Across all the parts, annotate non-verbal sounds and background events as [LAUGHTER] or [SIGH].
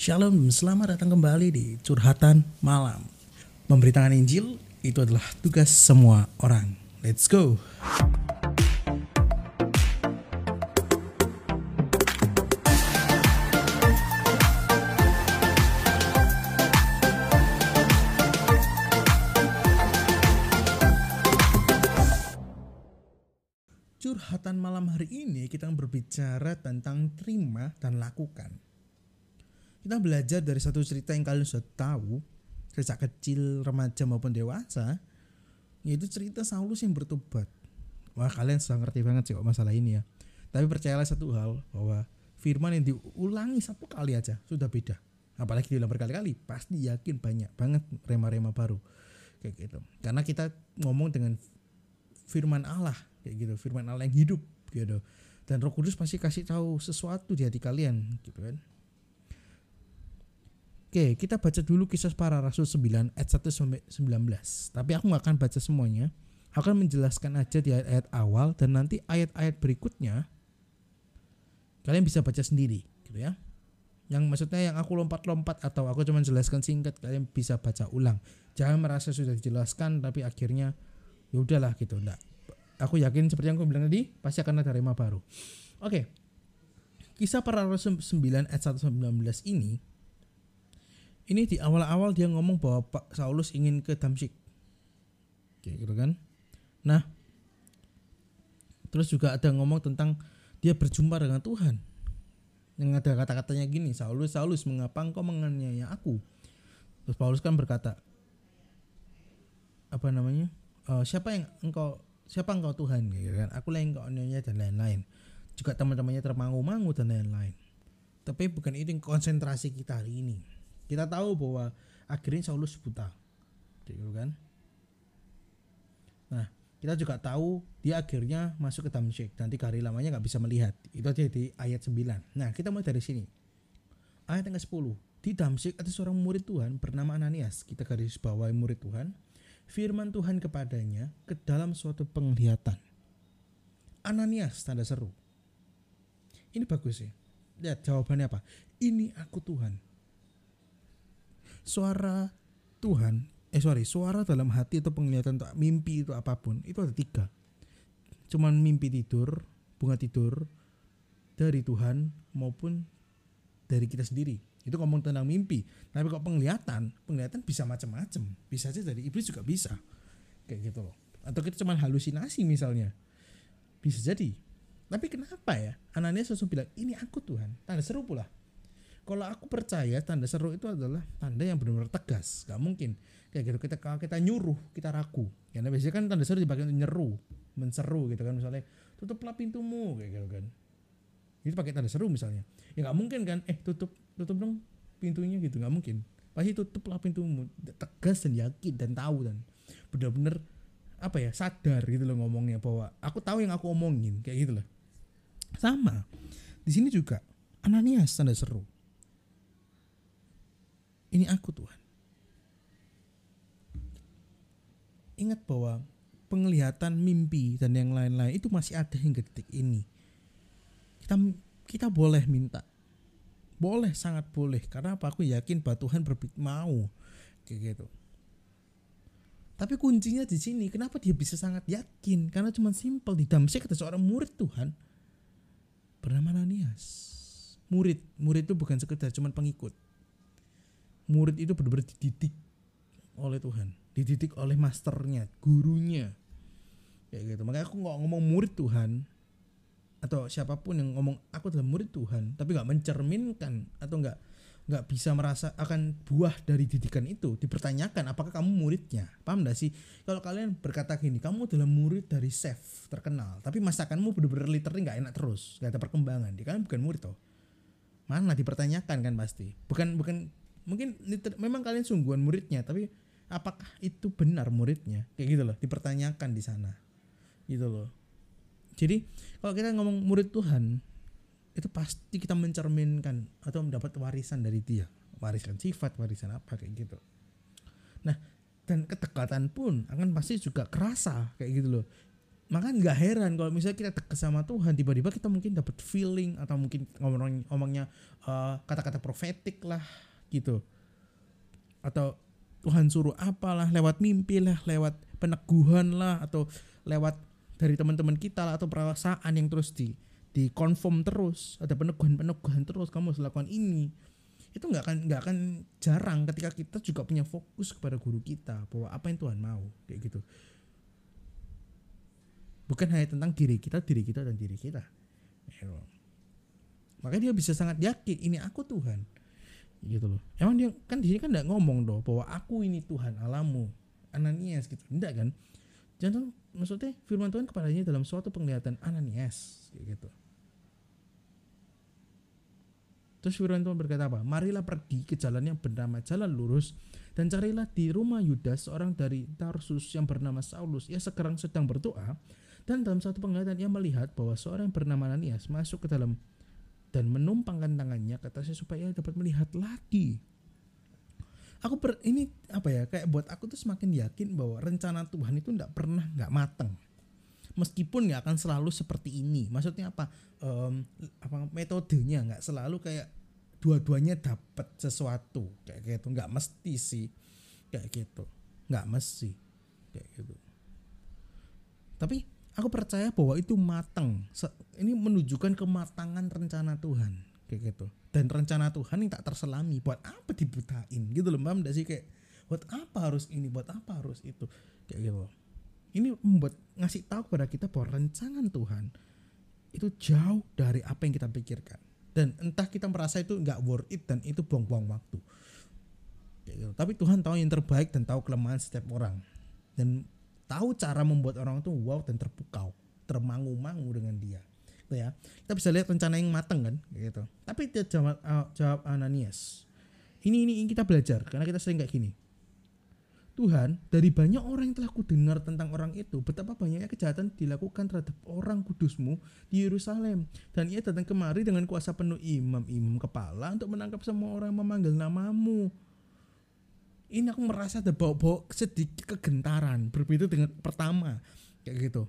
Shalom, selamat datang kembali di Curhatan Malam. Memberitakan Injil itu adalah tugas semua orang. Let's go. Curhatan malam hari ini kita berbicara tentang terima dan lakukan kita belajar dari satu cerita yang kalian sudah tahu sejak kecil, remaja maupun dewasa yaitu cerita Saulus yang bertobat. Wah kalian sudah ngerti banget sih kok masalah ini ya. Tapi percayalah satu hal bahwa firman yang diulangi satu kali aja sudah beda. Apalagi diulang berkali-kali pasti yakin banyak banget rema-rema baru kayak gitu. Karena kita ngomong dengan firman Allah kayak gitu, firman Allah yang hidup gitu. Dan Roh Kudus pasti kasih tahu sesuatu di hati kalian gitu kan. Oke, kita baca dulu kisah para rasul 9 ayat 1 sampai 19. Tapi aku nggak akan baca semuanya. Akan menjelaskan aja di ayat-ayat awal dan nanti ayat-ayat berikutnya kalian bisa baca sendiri, gitu ya. Yang maksudnya yang aku lompat-lompat atau aku cuma jelaskan singkat, kalian bisa baca ulang. Jangan merasa sudah dijelaskan tapi akhirnya ya udahlah gitu, enggak. Aku yakin seperti yang aku bilang tadi, pasti akan ada rema baru. Oke. Kisah para rasul 9 ayat 1 sampai 19 ini ini di awal-awal dia ngomong bahwa Pak Saulus ingin ke Damsyik. Oke, gitu kan. Nah, terus juga ada ngomong tentang dia berjumpa dengan Tuhan. Yang ada kata-katanya gini, Saulus, Saulus, mengapa engkau menganiaya aku? Terus Paulus kan berkata, apa namanya? Uh, siapa yang engkau siapa engkau Tuhan gitu kan? Aku yang engkau aniaya dan lain-lain. Juga teman-temannya termangu-mangu dan lain-lain. Tapi bukan itu yang konsentrasi kita hari ini kita tahu bahwa akhirnya Saulus buta gitu kan? Nah kita juga tahu dia akhirnya masuk ke Damsyik dan tiga hari lamanya nggak bisa melihat. Itu aja di ayat 9 nah kita mulai dari sini. Ayat yang ke-10 di Damsyik ada seorang murid Tuhan bernama Ananias. Kita garis bawahi murid Tuhan. Firman Tuhan kepadanya ke dalam suatu penglihatan. Ananias tanda seru. Ini bagus sih. Lihat jawabannya apa? Ini aku Tuhan suara Tuhan eh sorry suara dalam hati atau penglihatan atau mimpi itu apa pun itu ada tiga. Cuman mimpi tidur bunga tidur dari Tuhan maupun dari kita sendiri. Itu ngomong tentang mimpi. Tapi kok penglihatan penglihatan bisa macam-macam. Bisa aja dari iblis juga bisa. Kayak gitu loh. Atau kita cuma halusinasi misalnya. Bisa jadi. Tapi kenapa ya? Ananias langsung bilang ini aku Tuhan. Tanda seru pula kalau aku percaya tanda seru itu adalah tanda yang benar-benar tegas. Gak mungkin. Kayak gitu kita kalau kita nyuruh kita ragu. Karena biasanya kan tanda seru dipakai untuk nyeru menseru gitu kan. Misalnya tutuplah pintumu kayak gitu kan. Itu pakai tanda seru misalnya. Ya nggak mungkin kan eh tutup tutup dong pintunya gitu. Nggak mungkin. Pasti tutuplah pintumu tegas dan yakin dan tahu dan benar-benar apa ya sadar gitu loh ngomongnya bahwa aku tahu yang aku omongin kayak gitu loh. Sama. Di sini juga Ananias tanda seru ini aku Tuhan. Ingat bahwa penglihatan mimpi dan yang lain-lain itu masih ada hingga detik ini. Kita kita boleh minta. Boleh, sangat boleh. Karena apa? Aku yakin bahwa Tuhan berpikir mau. Kayak gitu. Tapi kuncinya di sini, kenapa dia bisa sangat yakin? Karena cuma simpel di Damsyik ada seorang murid Tuhan bernama Ananias. Murid, murid itu bukan sekedar cuma pengikut murid itu benar-benar dididik oleh Tuhan dididik oleh masternya gurunya. Kayak gitu. Makanya aku nggak ngomong murid Tuhan atau siapa pun yang ngomong aku adalah murid Tuhan tapi nggak mencerminkan atau nggak nggak bisa merasa akan buah dari didikan itu dipertanyakan apakah kamu muridnya? Paham gak sih? Kalau kalian berkata gini kamu adalah murid dari chef terkenal tapi masakanmu benar-benar literally nggak enak terus nggak ada perkembangan. Dia kan bukan murid toh. Mana dipertanyakan kan pasti. Bukan bukan mungkin memang kalian sungguhan muridnya tapi apakah itu benar muridnya? Kayak gitu loh dipertanyakan di sana. Gitu loh. Jadi kalau kita ngomong murid Tuhan itu pasti kita mencerminkan atau mendapat warisan dari dia. Warisan sifat warisan apa kayak gitu. Nah dan kedekatan pun akan pasti juga kerasa kayak gitu loh. Maka nggak heran kalau misalnya kita dekat sama Tuhan tiba-tiba kita mungkin dapat feeling atau mungkin ngomong ngomongnya uh, kata-kata profetik lah gitu. Atau Tuhan suruh apalah lewat mimpi lah lewat peneguhan lah atau lewat dari teman-teman kita lah atau perasaan yang terus di di confirm terus ada peneguhan-peneguhan terus kamu harus lakukan ini. Itu nggak akan nggak akan jarang ketika kita juga punya fokus kepada guru kita bahwa apa yang Tuhan mau kayak gitu. Bukan hanya tentang diri kita diri kita dan diri kita. Ya makanya dia bisa sangat yakin ini aku Tuhan gitu loh emang dia kan di sini kan tidak ngomong doh bahwa aku ini Tuhan alamu Ananias gitu enggak kan jangan maksudnya firman Tuhan kepadanya dalam suatu penglihatan Ananias gitu Terus firman Tuhan berkata apa? Marilah pergi ke jalan yang bernama jalan lurus dan carilah di rumah Yudas seorang dari Tarsus yang bernama Saulus. Ia sekarang sedang berdoa dan dalam satu penglihatan ia melihat bahwa seorang yang bernama Ananias masuk ke dalam dan menumpangkan tangannya ke atasnya supaya ia dapat melihat lagi. Aku per, ini apa ya kayak buat aku tuh semakin yakin bahwa rencana Tuhan itu tidak pernah nggak mateng. Meskipun nggak akan selalu seperti ini. Maksudnya apa? Um, apa metodenya nggak selalu kayak dua-duanya dapat sesuatu kayak gitu. Nggak mesti sih kayak gitu. Nggak mesti kayak gitu. Tapi aku percaya bahwa itu matang ini menunjukkan kematangan rencana Tuhan kayak gitu. Dan rencana Tuhan yang tak terselami buat apa dibutain? Gitu loh paham sih? Kayak buat apa harus ini? Buat apa harus itu? Kayak gitu. Ini membuat ngasih tahu kepada kita bahwa rencana Tuhan itu jauh dari apa yang kita pikirkan. Dan entah kita merasa itu nggak worth it dan itu buang-buang waktu. Kayak gitu. tapi Tuhan tahu yang terbaik dan tahu kelemahan setiap orang. Dan tahu cara membuat orang itu wow dan terpukau, termangu-mangu dengan dia. Gitu ya. Kita bisa lihat rencana yang matang kan, gitu. Tapi dia jawab, uh, jawab Ananias. Ini, ini kita belajar karena kita sering kayak gini. Tuhan, dari banyak orang yang telah kudengar tentang orang itu, betapa banyaknya kejahatan dilakukan terhadap orang kudusmu di Yerusalem. Dan ia datang kemari dengan kuasa penuh imam-imam kepala untuk menangkap semua orang yang memanggil namamu ini aku merasa ada bau-bau sedikit kegentaran berbeda dengan pertama kayak gitu.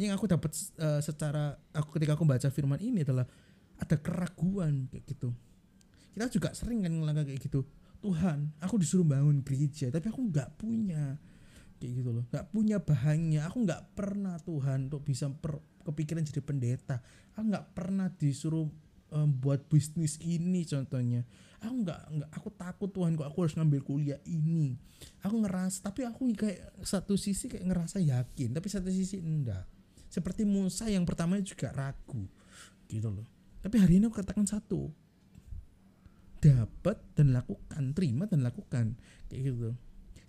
Yang aku dapat uh, secara aku ketika aku baca firman ini adalah ada keraguan kayak gitu. Kita juga sering kan ngelangkah kayak gitu. Tuhan aku disuruh bangun gereja tapi aku nggak punya kayak gitu loh. Nggak punya bahannya. Aku nggak pernah Tuhan untuk bisa per, kepikiran jadi pendeta. Aku nggak pernah disuruh um, buat bisnis ini contohnya. Aku nggak nggak aku takut Tuhan kok aku harus ngambil kuliah ini. Aku ngeras tapi aku kayak satu sisi kayak ngerasa yakin tapi satu sisi enggak. Seperti Musa yang pertama juga ragu gitu loh. Tapi hari ini aku katakan satu dapat dan lakukan terima dan lakukan. Kayak gitu.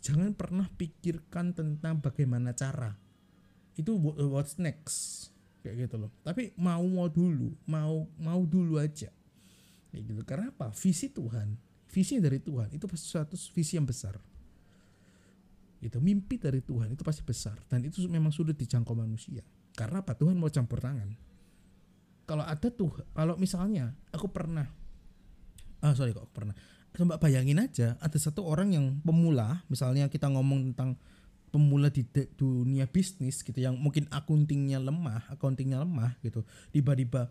Jangan pernah pikirkan tentang bagaimana cara. Itu what's next kayak gitu loh. Tapi mau mau dulu mau mau dulu aja. Kayak gitu. Karena apa? Visi Tuhan visi dari Tuhan itu pasti suatu visi yang besar. Itu mimpi dari Tuhan itu pasti besar. Dan itu memang sudah dijangkau manusia. Karena apa? Tuhan mau campur tangan. Kalau ada tuh kalau misalnya aku pernah ah sorry kok pernah. Coba bayangin aja ada satu orang yang pemula misalnya kita ngomong tentang pemula di dunia bisnis gitu yang mungkin akuntingnya lemah, accountingnya lemah gitu, tiba-tiba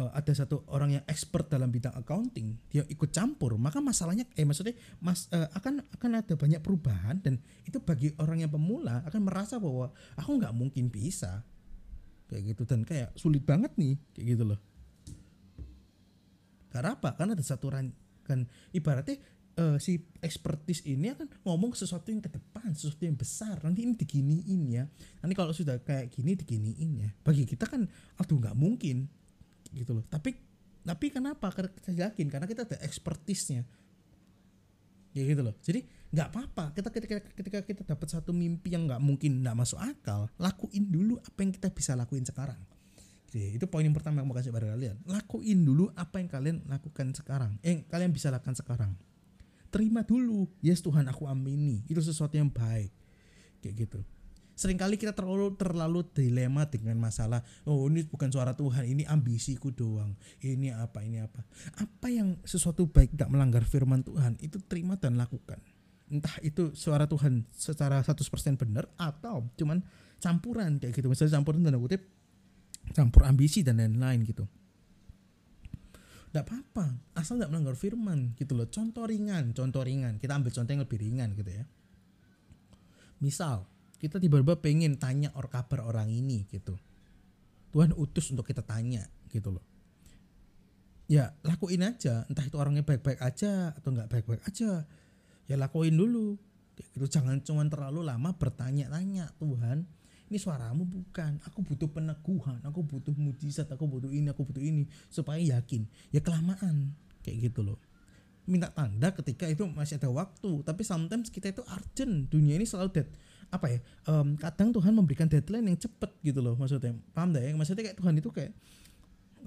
uh, ada satu orang yang expert dalam bidang accounting, dia ikut campur, maka masalahnya eh maksudnya mas uh, akan akan ada banyak perubahan dan itu bagi orang yang pemula akan merasa bahwa aku nggak mungkin bisa kayak gitu dan kayak sulit banget nih kayak gitu loh. Karena apa? Karena ada satu kan ibaratnya uh, si expertise ini akan ngomong sesuatu yang ke depan, sesuatu yang besar. Nanti ini diginiin ya. Nanti kalau sudah kayak gini diginiin ya. Bagi kita kan aduh nggak mungkin gitu loh. Tapi tapi kenapa? Kita yakin karena kita ada expertise-nya. Ya gitu loh. Jadi nggak apa-apa. Kita ketika ketika kita dapat satu mimpi yang nggak mungkin nggak masuk akal, lakuin dulu apa yang kita bisa lakuin sekarang. Jadi, itu poin yang pertama yang mau kasih pada kalian. Lakuin dulu apa yang kalian lakukan sekarang. Eh, kalian bisa lakukan sekarang terima dulu. Yes Tuhan aku amini. Itu sesuatu yang baik. Kayak gitu. Seringkali kita terlalu terlalu dilema dengan masalah oh ini bukan suara Tuhan ini ambisiku doang. Ini apa ini apa. Apa yang sesuatu baik tidak melanggar firman Tuhan itu terima dan lakukan. Entah itu suara Tuhan secara 100% benar atau cuman campuran kayak gitu. Misalnya campuran tanda kutip campur ambisi dan lain-lain gitu tidak apa-apa asal tidak melanggar firman gitu loh. Contoh ringan contoh ringan. Kita ambil contoh yang lebih ringan gitu ya. Misal kita tiba-tiba pengen tanya or kabar orang ini gitu. Tuhan utus untuk kita tanya gitu loh. Ya lakuin aja. Entah itu orangnya baik-baik aja atau nggak baik-baik aja. Ya lakuin dulu. Gitu. Jangan cuma terlalu lama bertanya-tanya Tuhan ini suaramu bukan. Aku butuh peneguhan aku butuh mujizat aku butuh ini aku butuh ini supaya yakin. Ya kelamaan kayak gitu loh. Minta tanda ketika itu masih ada waktu tapi sometimes kita itu urgent. Dunia ini selalu dead. Apa ya? Um, kadang Tuhan memberikan deadline yang cepet gitu loh maksudnya. Paham dah ya? Maksudnya kayak Tuhan itu kayak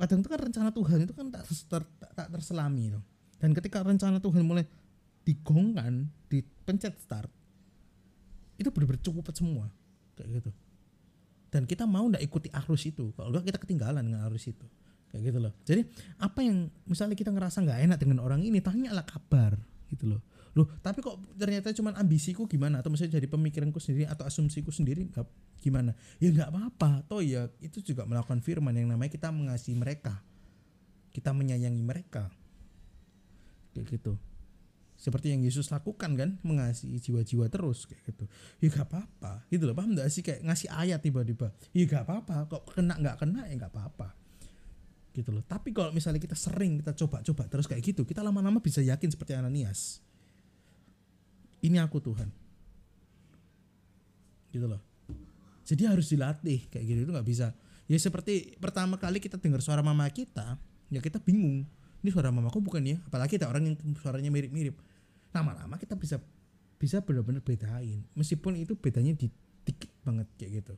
kadang itu kan rencana Tuhan itu kan tak ter, tak, terselami loh. Dan ketika rencana Tuhan mulai digongkan dipencet start itu benar-benar cukup semua. Kayak gitu dan kita mau ndak ikuti arus itu. Kalau enggak kita ketinggalan dengan arus itu. Kayak gitu loh. Jadi apa yang misalnya kita ngerasa nggak enak dengan orang ini tanyalah kabar gitu loh. Loh tapi kok ternyata cuma ambisiku gimana? Atau misalnya jadi pemikiranku sendiri atau asumsiku sendiri nggak gimana? Ya nggak apa-apa. Toh ya itu juga melakukan firman yang namanya kita mengasihi mereka. Kita menyayangi mereka. Kayak gitu seperti yang Yesus lakukan kan mengasihi jiwa-jiwa terus kayak gitu. Ya gak apa-apa. Gitu loh paham gak sih? Kayak ngasih ayat tiba-tiba. Ya gak apa-apa. Kok kena nggak kena ya gak apa-apa. Gitu loh. Tapi kalau misalnya kita sering kita coba-coba terus kayak gitu kita lama-lama bisa yakin seperti Ananias. Ini aku Tuhan. Gitu loh. Jadi harus dilatih kayak gitu itu nggak bisa. Ya seperti pertama kali kita dengar suara mama kita ya kita bingung. Ini suara mamaku bukan ya? Apalagi ada orang yang suaranya mirip-mirip lama-lama kita bisa bisa benar-benar bedain. Meskipun itu bedanya di dikit banget kayak gitu.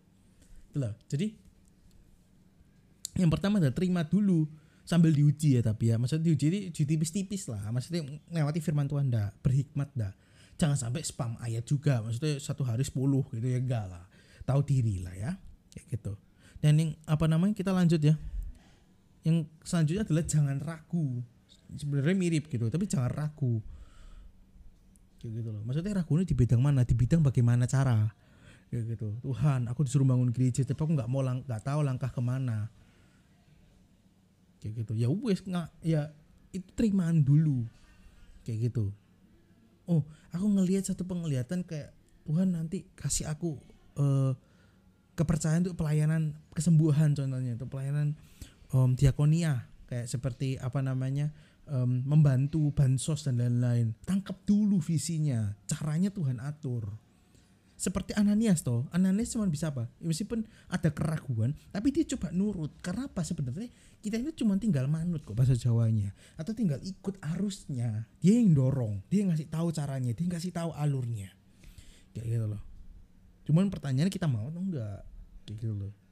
Itulah jadi yang pertama adalah terima dulu sambil diuji ya tapi ya. Maksudnya diuji diuji tipis-tipis lah. Maksudnya melewati firman Tuhan dah berhikmat dah jangan sampai spam ayat juga. Maksudnya satu hari 10 gitu ya enggak lah. Tahu diri lah ya kayak gitu. Dan yang apa namanya kita lanjut ya. Yang selanjutnya adalah jangan ragu. Sebenarnya mirip gitu tapi jangan ragu kayak gitu loh. Maksudnya ragunya di bidang mana? Di bidang bagaimana cara? Kayak gitu. Tuhan aku disuruh bangun gereja tapi aku nggak mau lang nggak tahu langkah ke mana. Kayak gitu. Ya wes nggak ya itu terimaan dulu. Kayak gitu. Oh aku ngelihat satu penglihatan kayak Tuhan nanti kasih aku uh, kepercayaan untuk pelayanan kesembuhan contohnya itu pelayanan um, diakonia. Kayak seperti apa namanya um, membantu bansos dan lain-lain. Tangkap dulu visinya, caranya Tuhan atur. Seperti Ananias toh, Ananias cuma bisa apa? Ya, meskipun ada keraguan, tapi dia coba nurut. Karena apa sebenarnya? Kita ini cuma tinggal manut kok bahasa Jawanya, atau tinggal ikut arusnya. Dia yang dorong, dia yang ngasih tahu caranya, dia yang ngasih tahu alurnya. Kayak gitu loh. Cuman pertanyaannya kita mau atau enggak? Kayak gitu loh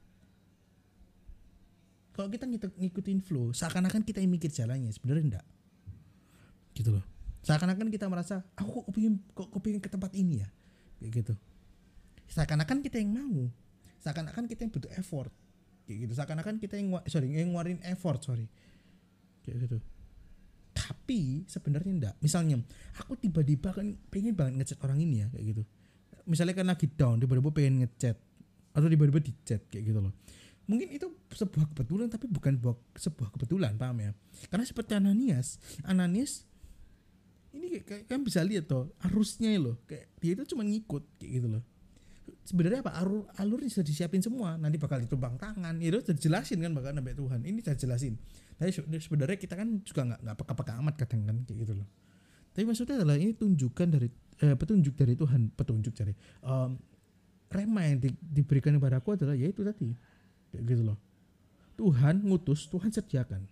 kalau kita ngikutin flow seakan-akan kita yang mikir jalannya sebenarnya enggak. Gitu loh. Seakan-akan kita merasa aku kok pengen kok pengen ke tempat ini ya? Kayak gitu. Seakan-akan kita yang mau. Seakan-akan kita yang butuh effort. Kayak gitu. Seakan-akan kita yang sorry yang ngeluarin effort sorry. Kayak gitu. Tapi sebenarnya enggak. Misalnya aku tiba-tiba kan pengen banget ngechat orang ini ya kayak gitu. Misalnya kan lagi down tiba-tiba pengen ngechat. Atau tiba-tiba di chat kayak gitu loh. Mungkin itu sebuah kebetulan tapi bukan sebuah kebetulan paham ya? Karena seperti Ananias Ananias ini kayak kan bisa lihat tuh arusnya loh kayak dia itu cuma ngikut kayak gitu loh. Sebenarnya apa? Alur alurnya sudah disiapin semua nanti bakal ditumpang tangan itu sudah jelasin kan bakal nabi Tuhan ini sudah jelasin. Tapi sebenarnya kita kan juga nggak nggak peka-peka amat kadang kan kayak gitu loh. Tapi maksudnya adalah ini tunjukkan dari eh, petunjuk dari Tuhan petunjuk dari um, rema yang di, diberikan kepada aku adalah yaitu tadi kayak gitu loh Tuhan ngutus Tuhan sediakan.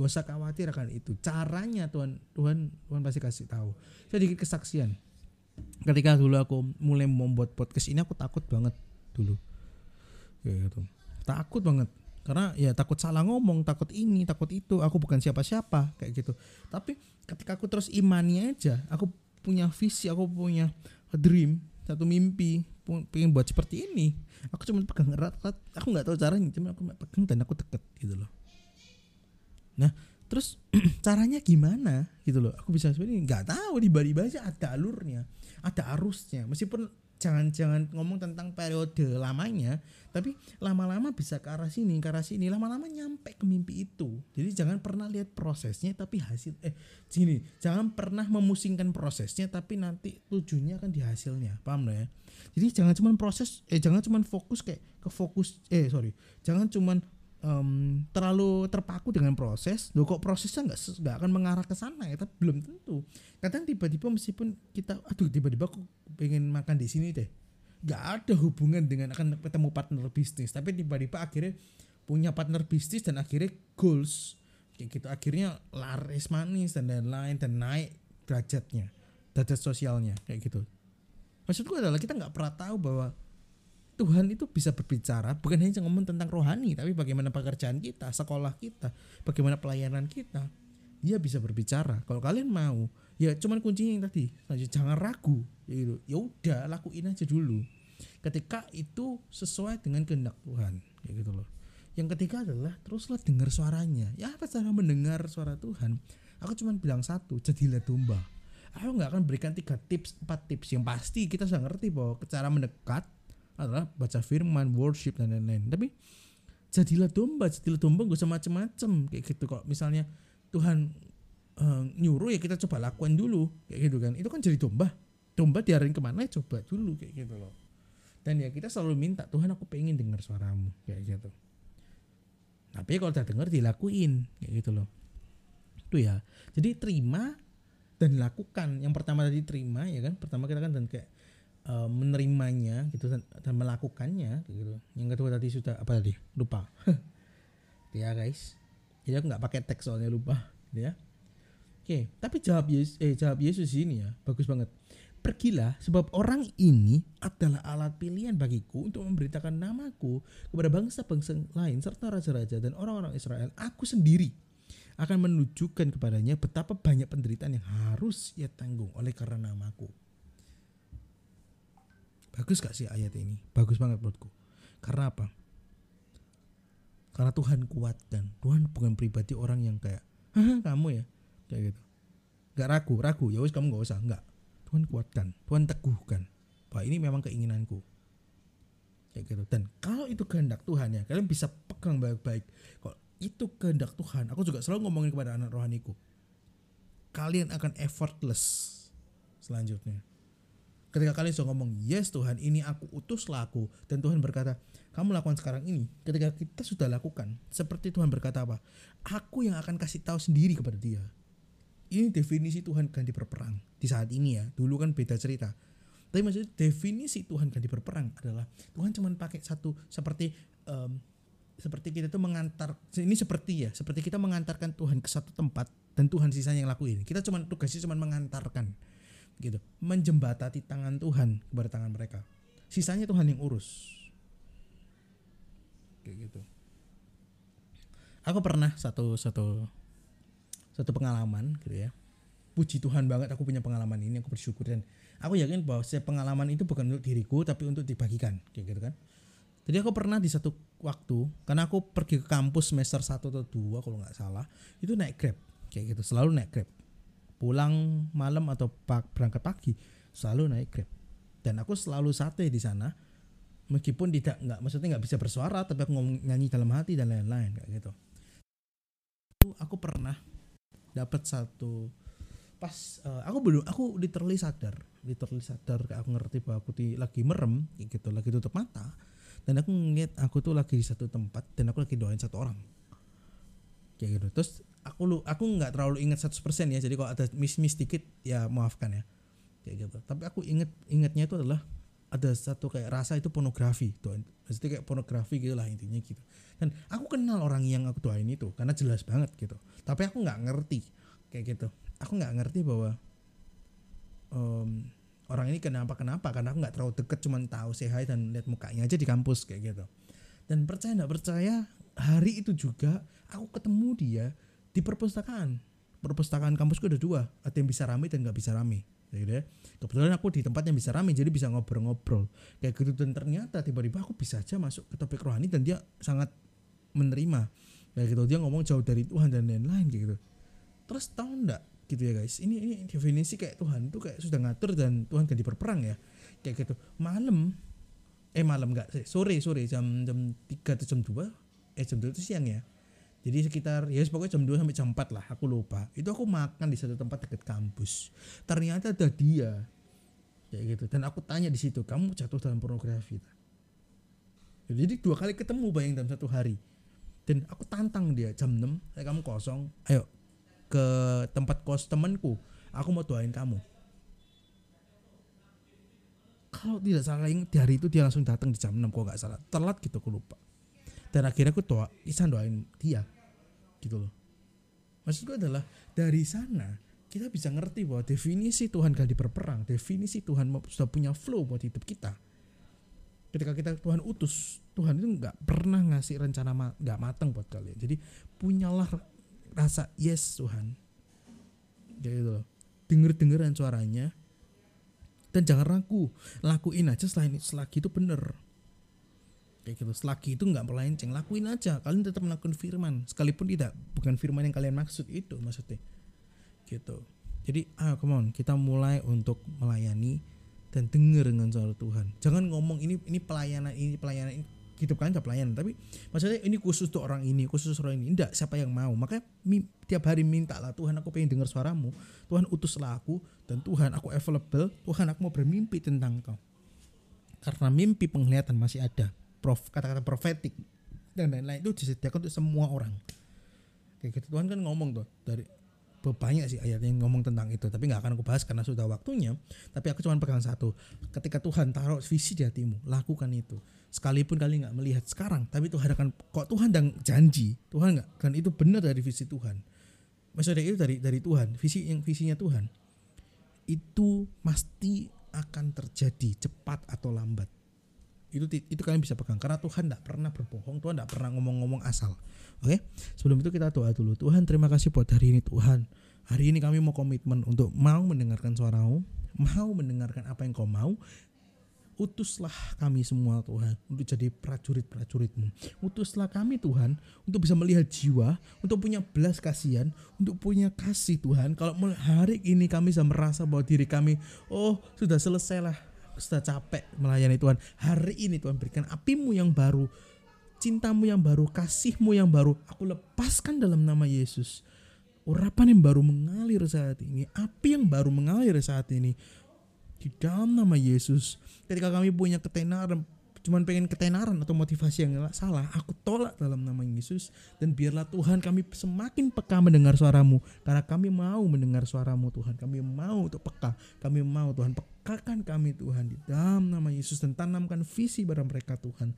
Gak usah khawatir akan itu. Caranya Tuhan Tuhan Tuhan pasti kasih tahu. Sedikit kesaksian. Ketika dulu aku mulai membuat podcast ini aku takut banget dulu. Kayak gitu. Takut banget. Karena ya takut salah ngomong takut ini takut itu. Aku bukan siapa-siapa kayak gitu. Tapi ketika aku terus imani aja aku punya visi aku punya dream satu mimpi pengen buat seperti ini. Aku cuma pegang erat erat. Aku nggak tahu caranya cuma aku pegang dan aku deket gitu loh. Nah terus [CLEARS THROAT] caranya gimana gitu loh. Aku bisa sebenarnya nggak tahu tiba-tiba aja ada alurnya ada arusnya. Meskipun jangan-jangan ngomong tentang periode lamanya tapi lama-lama bisa ke arah sini ke arah sini. Lama-lama nyampe ke mimpi itu. Jadi jangan pernah lihat prosesnya tapi hasil eh sini jangan pernah memusingkan prosesnya tapi nanti tujuannya akan di hasilnya. Paham ya? Jadi jangan cuman proses eh jangan cuman fokus kayak ke fokus eh sorry. Jangan cuman um, terlalu terpaku dengan proses, loh kok prosesnya nggak nggak akan mengarah ke sana ya, tapi belum tentu. Kadang tiba-tiba meskipun kita, aduh tiba-tiba aku pengen makan di sini deh, nggak ada hubungan dengan akan ketemu partner bisnis, tapi tiba-tiba akhirnya punya partner bisnis dan akhirnya goals kayak gitu, akhirnya laris manis dan lain-lain dan naik derajatnya, derajat sosialnya kayak gitu. Maksudku adalah kita nggak pernah tahu bahwa Tuhan itu bisa berbicara bukan hanya ngomong tentang rohani tapi bagaimana pekerjaan kita, sekolah kita, bagaimana pelayanan kita. Dia bisa berbicara. Kalau kalian mau, ya cuman kuncinya yang tadi, jangan ragu. Ya gitu. Ya udah, lakuin aja dulu. Ketika itu sesuai dengan kehendak Tuhan, ya gitu loh. Yang ketiga adalah teruslah dengar suaranya. Ya apa cara mendengar suara Tuhan? Aku cuma bilang satu, jadilah domba. Aku nggak akan berikan tiga tips, empat tips. Yang pasti kita sudah ngerti bahwa cara mendekat adalah baca firman, worship dan lain-lain. Tapi jadilah domba, jadilah domba gak usah macem-macem kayak gitu kok. Misalnya Tuhan uh, nyuruh ya kita coba lakukan dulu kayak gitu kan. Itu kan jadi domba. Domba diarahin ke mana ya coba dulu kayak gitu loh. Dan ya kita selalu minta Tuhan aku pengen dengar suaramu kayak gitu. Tapi kalau udah dengar dilakuin kayak gitu loh. Itu ya. Jadi terima dan lakukan. Yang pertama tadi terima ya kan. Pertama kita kan dan kayak uh, menerimanya gitu dan, dan melakukannya gitu. Yang kedua tadi sudah apa tadi? Lupa. [LAUGHS] ya guys. Jadi aku nggak pakai teks soalnya lupa, gitu ya. Oke, tapi jawab Yesus eh jawab Yesus ini ya, bagus banget. Pergilah sebab orang ini adalah alat pilihan bagiku untuk memberitakan namaku kepada bangsa-bangsa lain serta raja-raja dan orang-orang Israel. Aku sendiri akan menunjukkan kepadanya betapa banyak penderitaan yang harus ia tanggung oleh karena namaku. Bagus gak sih ayat ini? Bagus banget menurutku. Karena apa? Karena Tuhan kuatkan. Tuhan bukan pribadi orang yang kayak, kamu ya, kayak gitu. Gak ragu, ragu. Ya wis kamu gak usah, enggak. Tuhan kuatkan, Tuhan teguhkan. Bahwa ini memang keinginanku. Kayak gitu. Dan kalau itu kehendak Tuhan ya, kalian bisa pegang baik-baik. Kalau itu kehendak Tuhan, aku juga selalu ngomongin kepada anak rohaniku. Kalian akan effortless selanjutnya Ketika kalian sudah ngomong, yes Tuhan ini aku utuslah aku. Dan Tuhan berkata, kamu lakukan sekarang ini. Ketika kita sudah lakukan, seperti Tuhan berkata apa? Aku yang akan kasih tahu sendiri kepada dia. Ini definisi Tuhan ganti berperang. Di saat ini ya, dulu kan beda cerita. Tapi maksudnya definisi Tuhan ganti berperang adalah Tuhan cuma pakai satu seperti um, seperti kita tuh mengantar ini seperti ya seperti kita mengantarkan Tuhan ke satu tempat dan Tuhan sisanya yang lakuin kita cuma tugasnya cuma mengantarkan gitu. Menjembatati tangan Tuhan kepada tangan mereka. Sisanya Tuhan yang urus. Kayak gitu. Aku pernah satu satu satu pengalaman gitu ya. Puji Tuhan banget aku punya pengalaman ini aku bersyukur. Dan aku yakin bahwa pengalaman itu bukan untuk diriku tapi untuk dibagikan. Kayak gitu kan. Jadi aku pernah di satu waktu karena aku pergi ke kampus semester 1 atau 2 kalau nggak salah itu naik grab. Kayak gitu selalu naik grab pulang malam atau berangkat pagi selalu naik grab. Dan aku selalu sate di sana meskipun tidak nggak maksudnya nggak bisa bersuara tapi aku ngomong nyanyi dalam hati dan lain-lain kayak gitu. Aku pernah dapat satu pas uh, aku belum aku literally sadar literally sadar kayak aku ngerti bahwa aku di, lagi merem gitu lagi tutup mata dan aku ngeliat aku tuh lagi di satu tempat dan aku lagi doain satu orang. Kayak gitu. Terus aku lu aku nggak terlalu ingat 100% ya jadi kalau ada miss miss dikit ya maafkan ya. Kayak gitu. Tapi aku inget ingatnya itu adalah ada satu kayak rasa itu pornografi tuh. Maksudnya kayak pornografi gitu lah intinya gitu. Dan aku kenal orang yang aku doain itu karena jelas banget gitu. Tapi aku nggak ngerti kayak gitu. Aku nggak ngerti bahwa um, orang ini kenapa kenapa karena aku nggak terlalu deket cuman tahu sehat dan lihat mukanya aja di kampus kayak gitu. Dan percaya nggak percaya hari itu juga aku ketemu dia di perpustakaan. Perpustakaan kampusku ada dua. Ada yang bisa rame dan nggak bisa rame. Jadi kebetulan aku di tempat yang bisa rame jadi bisa ngobrol-ngobrol. Kayak gitu dan ternyata tiba-tiba aku bisa aja masuk ke topik rohani dan dia sangat menerima. Kayak gitu dia ngomong jauh dari Tuhan dan lain-lain gitu. Terus tahu ndak gitu ya guys ini ini definisi kayak Tuhan itu kayak sudah ngatur dan Tuhan ganti berperang ya. Kayak gitu. Malam eh malam enggak sore sore jam jam tiga atau jam dua? Eh jam dua itu siang ya jadi sekitar ya pokoknya jam 2 sampai jam 4 lah aku lupa. Itu aku makan di satu tempat dekat kampus. Ternyata ada dia. Kayak gitu. Dan aku tanya di situ kamu jatuh dalam pornografi jadi dua kali ketemu bayang dalam satu hari. Dan aku tantang dia jam 6 kayak kamu kosong? Ayo ke tempat kos temanku. Aku mau doain kamu. Kalau tidak salah di hari itu dia langsung datang di jam 6 kok gak salah. Telat gitu aku lupa dan akhirnya aku doa Isan doain dia. Gitu loh. Maksudku adalah dari sana kita bisa ngerti bahwa definisi Tuhan kali berperang definisi Tuhan sudah punya flow buat hidup kita. Ketika kita Tuhan utus Tuhan itu nggak pernah ngasih rencana nggak ma matang buat kalian. Jadi punyalah rasa yes Tuhan. Gitu loh. Denger dengeran suaranya dan jangan ragu lakuin aja selain selagi itu bener kayak gitu. Selagi itu nggak melenceng lakuin aja. Kalian tetap melakukan firman. Sekalipun tidak bukan firman yang kalian maksud itu maksudnya. Gitu. Jadi ayo come on. Kita mulai untuk melayani dan dengar dengan suara Tuhan. Jangan ngomong ini ini pelayanan ini pelayanan ini hidup kalian pelayanan. Tapi maksudnya ini khusus untuk orang ini khusus orang ini. Tidak siapa yang mau. Makanya tiap hari minta lah Tuhan aku pengen dengar suaramu. Tuhan utuslah aku dan Tuhan aku available. Tuhan aku mau bermimpi tentang kau karena mimpi penglihatan masih ada prof kata-kata profetik dan lain-lain itu disediakan untuk semua orang. Kayak gitu Tuhan kan ngomong tuh dari banyak sih ayat yang ngomong tentang itu tapi nggak akan aku bahas karena sudah waktunya tapi aku cuma pegang satu ketika Tuhan taruh visi di hatimu lakukan itu. Sekalipun kalian nggak melihat sekarang tapi Tuhan akan kok Tuhan dan janji Tuhan nggak kan itu benar dari visi Tuhan. Maksudnya itu dari dari Tuhan visi yang visinya Tuhan. Itu pasti akan terjadi cepat atau lambat itu itu kalian bisa pegang. Karena Tuhan tidak pernah berbohong Tuhan tidak pernah ngomong-ngomong asal. Oke? Sebelum itu kita doa dulu. Tuhan terima kasih buat hari ini Tuhan. Hari ini kami mau komitmen untuk mau mendengarkan suaramu mau mendengarkan apa yang kau mau. Utuslah kami semua Tuhan untuk jadi prajurit-prajuritmu. Utuslah kami Tuhan untuk bisa melihat jiwa untuk punya belas kasihan untuk punya kasih Tuhan. Kalau hari ini kami bisa merasa bahwa diri kami oh sudah selesai lah sudah capek melayani Tuhan. Hari ini Tuhan berikan apimu yang baru cintamu yang baru kasihmu yang baru. Aku lepaskan dalam nama Yesus. Urapan yang baru mengalir saat ini api yang baru mengalir saat ini. Di dalam nama Yesus. Ketika kami punya ketenaran cuman pengen ketenaran atau motivasi yang salah aku tolak dalam nama Yesus dan biarlah Tuhan kami semakin peka mendengar suaramu. Karena kami mau mendengar suaramu Tuhan. Kami mau untuk peka. Kami mau Tuhan pekakan kami Tuhan di dalam nama Yesus dan tanamkan visi pada mereka Tuhan.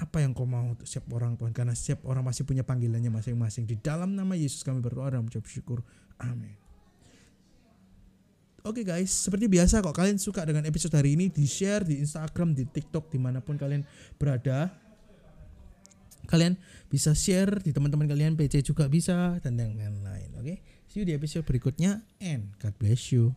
Apa yang kau mau untuk setiap orang Tuhan? Karena setiap orang masih punya panggilannya masing-masing. Di dalam nama Yesus kami berdoa dan mengucap syukur. Amin Oke okay guys, seperti biasa kok kalian suka dengan episode hari ini di share di Instagram, di TikTok, di mana pun kalian berada. Kalian bisa share di teman-teman kalian, PC juga bisa dan yang lain-lain. Oke, okay? see you di episode berikutnya and God bless you.